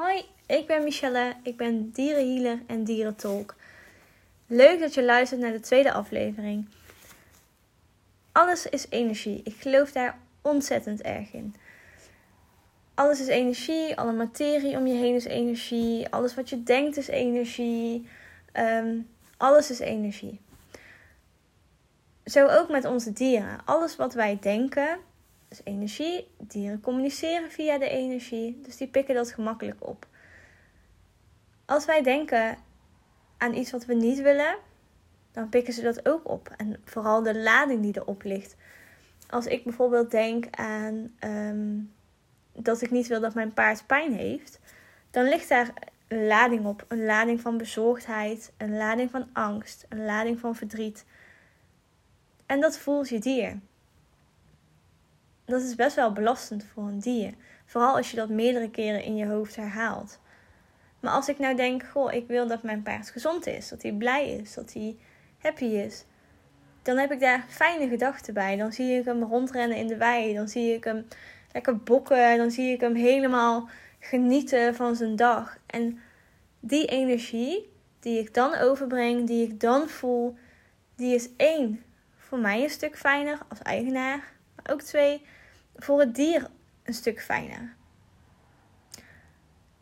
Hoi, ik ben Michelle. Ik ben dierenhealer en dierentolk. Leuk dat je luistert naar de tweede aflevering. Alles is energie. Ik geloof daar ontzettend erg in. Alles is energie, alle materie om je heen is energie, alles wat je denkt is energie. Ehm, alles is energie. Zo ook met onze dieren. Alles wat wij denken is energie. Dieren communiceren via de energie, dus die pikken dat gemakkelijk op. Als wij denken aan iets wat we niet willen, dan pikken ze dat ook op. En vooral de lading die erop ligt. Als ik bijvoorbeeld denk aan ehm, dat ik niet wil dat mijn paard pijn heeft, dan ligt daar een lading op. Een lading van bezorgdheid, een lading van angst, een lading van verdriet. En dat voelt je dier. Dat is best wel belastend voor een dier. Vooral als je dat meerdere keren in je hoofd herhaalt. Maar als ik nou denk, goh, ik wil dat mijn paard gezond is, dat hij blij is, dat hij happy is, dan heb ik daar fijne gedachten bij. Dan zie ik hem rondrennen in de wei, dan zie ik hem lekker bokken, dan zie ik hem helemaal genieten van zijn dag. En die energie die ik dan overbreng, die ik dan voel, die is één voor mij een stuk fijner als eigenaar, maar ook twee voor het dier een stuk fijner.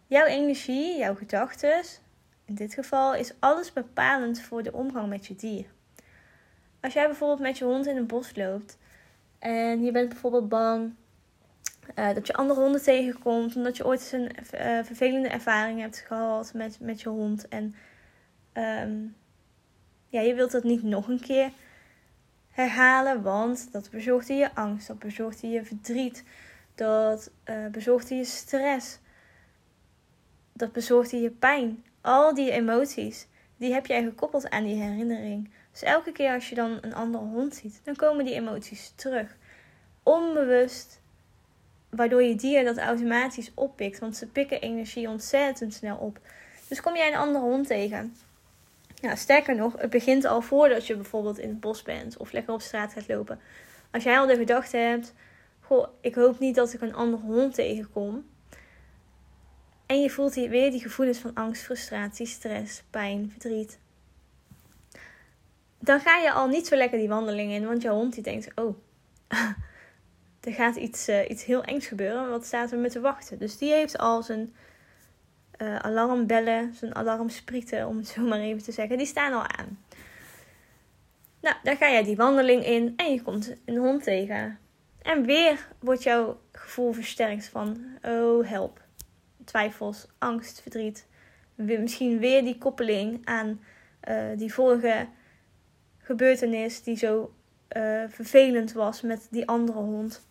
Jouw energie, jouw gedachten, in dit geval, is alles bepalend voor de omgang met je dier. Als jij bijvoorbeeld met je hond in een bos loopt en je bent bijvoorbeeld bang uh, dat je andere honden tegenkomt, omdat je ooit eens een uh, vervelende ervaring hebt gehad met, met je hond en um, ja, je wilt dat niet nog een keer herhalen, want dat bezorgde je angst, dat bezorgde je verdriet, dat uh, bezorgde je stress dat bezorgde je pijn. Al die emoties, die heb jij gekoppeld aan die herinnering. Dus elke keer als je dan een andere hond ziet, dan komen die emoties terug. Onbewust, waardoor je dier dat automatisch oppikt. Want ze pikken energie ontzettend snel op. Dus kom jij een andere hond tegen. Ja, sterker nog, het begint al voordat je bijvoorbeeld in het bos bent of lekker op straat gaat lopen. Als jij al de gedachte hebt: Goh, ik hoop niet dat ik een andere hond tegenkom en je voelt weer die gevoelens van angst, frustratie, stress, pijn, verdriet. Dan ga je al niet zo lekker die wandeling in, want jouw hond die denkt: oh, er gaat iets, uh, iets heel engs gebeuren. Wat staat er met te wachten? Dus die heeft al zijn uh, alarmbellen, zijn alarmsprieten, om het zo maar even te zeggen, die staan al aan. Nou, dan ga jij die wandeling in en je komt een hond tegen. En weer wordt jouw gevoel versterkt van: oh help twijfels, angst, verdriet. Misschien weer die koppeling aan uh, die vorige gebeurtenis die zo uh, vervelend was met die andere hond.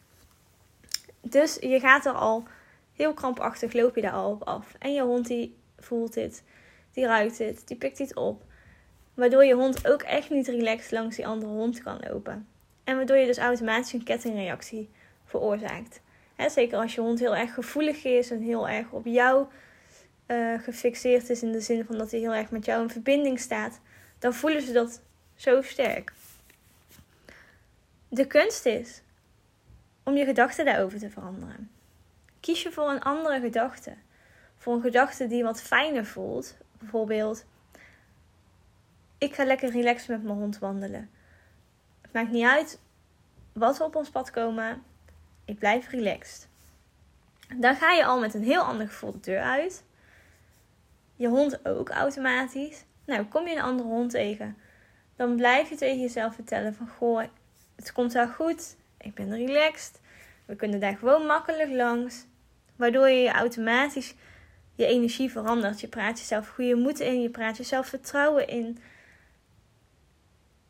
Dus je gaat er al heel krampachtig, loop je daar al op af. En je hond die voelt dit, die ruikt dit, die pikt dit op. Waardoor je hond ook echt niet relaxed langs die andere hond kan lopen. En waardoor je dus automatisch een kettingreactie veroorzaakt zeker als je hond heel erg gevoelig is en heel erg op jou uh, gefixeerd is in de zin van dat hij heel erg met jou in verbinding staat, dan voelen ze dat zo sterk. De kunst is om je gedachten daarover te veranderen. Kies je voor een andere gedachte. Voor een gedachte die wat fijner voelt. Bijvoorbeeld, ik ga lekker relaxed met mijn hond wandelen. Het maakt niet uit wat er op ons pad komen. Ik blijf relaxed. Dan ga je al met een heel ander gevoel de deur uit. Je hond ook automatisch. Nou, kom je een andere hond tegen. Dan blijf je tegen jezelf vertellen van... Goh, het komt wel goed. Ik ben relaxed. We kunnen daar gewoon makkelijk langs. Waardoor je automatisch je energie verandert. Je praat jezelf goede moed in. Je praat jezelf vertrouwen in.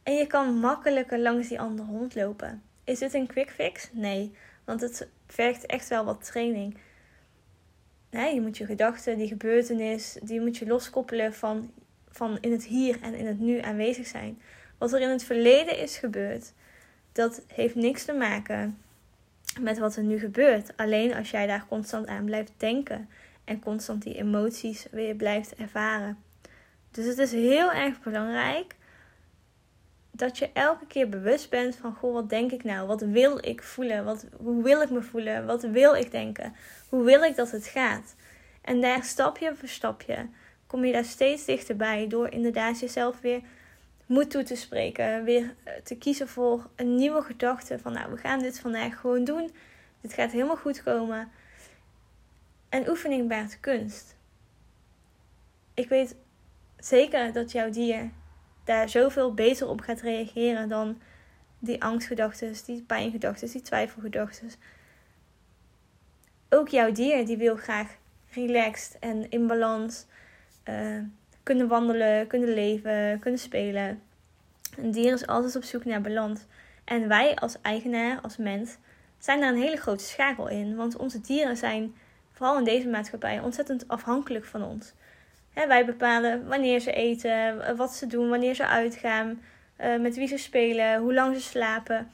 En je kan makkelijker langs die andere hond lopen. Is dit een quick fix? Nee. Want het vergt echt wel wat training. Nee, je moet je gedachten, die gebeurtenis, die moet je loskoppelen van, van in het hier en in het nu aanwezig zijn. Wat er in het verleden is gebeurd, dat heeft niks te maken met wat er nu gebeurt. Alleen als jij daar constant aan blijft denken en constant die emoties weer blijft ervaren. Dus het is heel erg belangrijk dat je elke keer bewust bent van: Goh, wat denk ik nou? Wat wil ik voelen? Wat, hoe wil ik me voelen? Wat wil ik denken? Hoe wil ik dat het gaat? En daar stapje voor stapje kom je daar steeds dichterbij door inderdaad jezelf weer moed toe te spreken. Weer eh, te kiezen voor een nieuwe gedachte. Van nou, we gaan dit vandaag gewoon doen. Dit gaat helemaal goed komen. En oefening baart kunst. Ik weet zeker dat jouw dier daar zoveel beter op gaat reageren dan die angstgedachten, die pijngedachten, die twijfelgedachten. Ook jouw dier die wil graag relaxed en in balans uh, kunnen wandelen, kunnen leven, kunnen spelen. Een dier is altijd op zoek naar balans. En wij als eigenaar, als mens, zijn daar een hele grote schakel in. Want onze dieren zijn, vooral in deze maatschappij, ontzettend afhankelijk van ons. wij bepalen wanneer ze eten, wat ze doen, wanneer ze uitgaan, uh, met wie ze spelen, hoe lang ze slapen.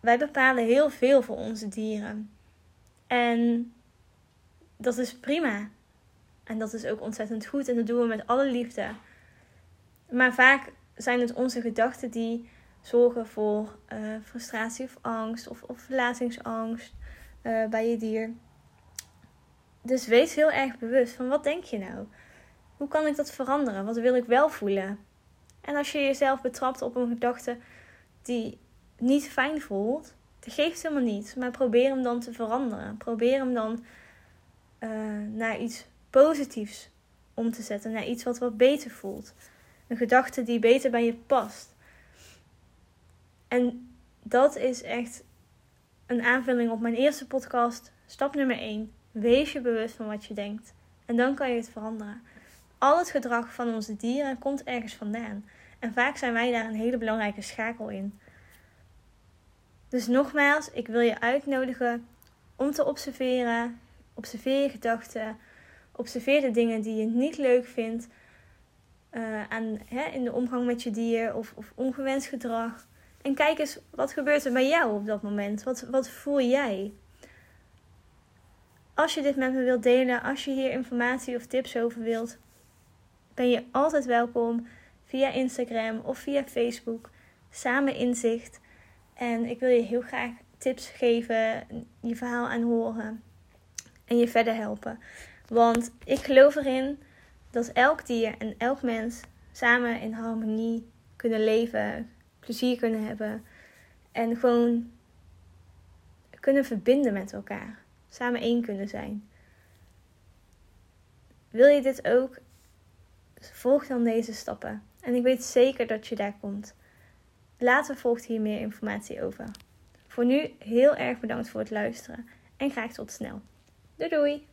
Wij bepalen heel veel voor onze dieren. En dat is prima. En dat is ook ontzettend goed en dat doen we met alle liefde. Maar vaak zijn het onze gedachten die zorgen voor uh, frustratie of angst of, of verlatingsangst uh, bij je dier. Dus wees heel erg bewust van wat denk je nou? Hoe kan ik dat veranderen? Wat wil ik wel voelen? En als je jezelf betrapt op een gedachte die niet fijn voelt, dat geeft helemaal niets. Maar probeer hem dan te veranderen. Probeer hem dan uh, naar iets positiefs om te zetten. Naar iets wat wat beter voelt. Een gedachte die beter bij je past. En dat is echt een aanvulling op mijn eerste podcast. Stap nummer 1. Wees je bewust van wat je denkt. En dan kan je het veranderen. Al het gedrag van onze dieren komt ergens vandaan. En vaak zijn wij daar een hele belangrijke schakel in. Dus nogmaals, ik wil je uitnodigen om te observeren. Observeer je gedachten. Observeer de dingen die je niet leuk vindt. Uh, aan, hè, in de omgang met je dier of, of ongewenst gedrag. En kijk eens, wat gebeurt er bij jou op dat moment? Wat, wat voel jij? Als je dit met me wilt delen, als je hier informatie of tips over wilt, ben je altijd welkom via Instagram of via Facebook. Samen inzicht. En ik wil je heel graag tips geven, je verhaal aanhoren en je verder helpen. Want ik geloof erin dat elk dier en elk mens samen in harmonie kunnen leven, plezier kunnen hebben en gewoon kunnen verbinden met elkaar. Samen één kunnen zijn. Wil je dit ook? Volg dan deze stappen. En ik weet zeker dat je daar komt. Later volgt hier meer informatie over. Voor nu heel erg bedankt voor het luisteren en graag tot snel. Doei doei!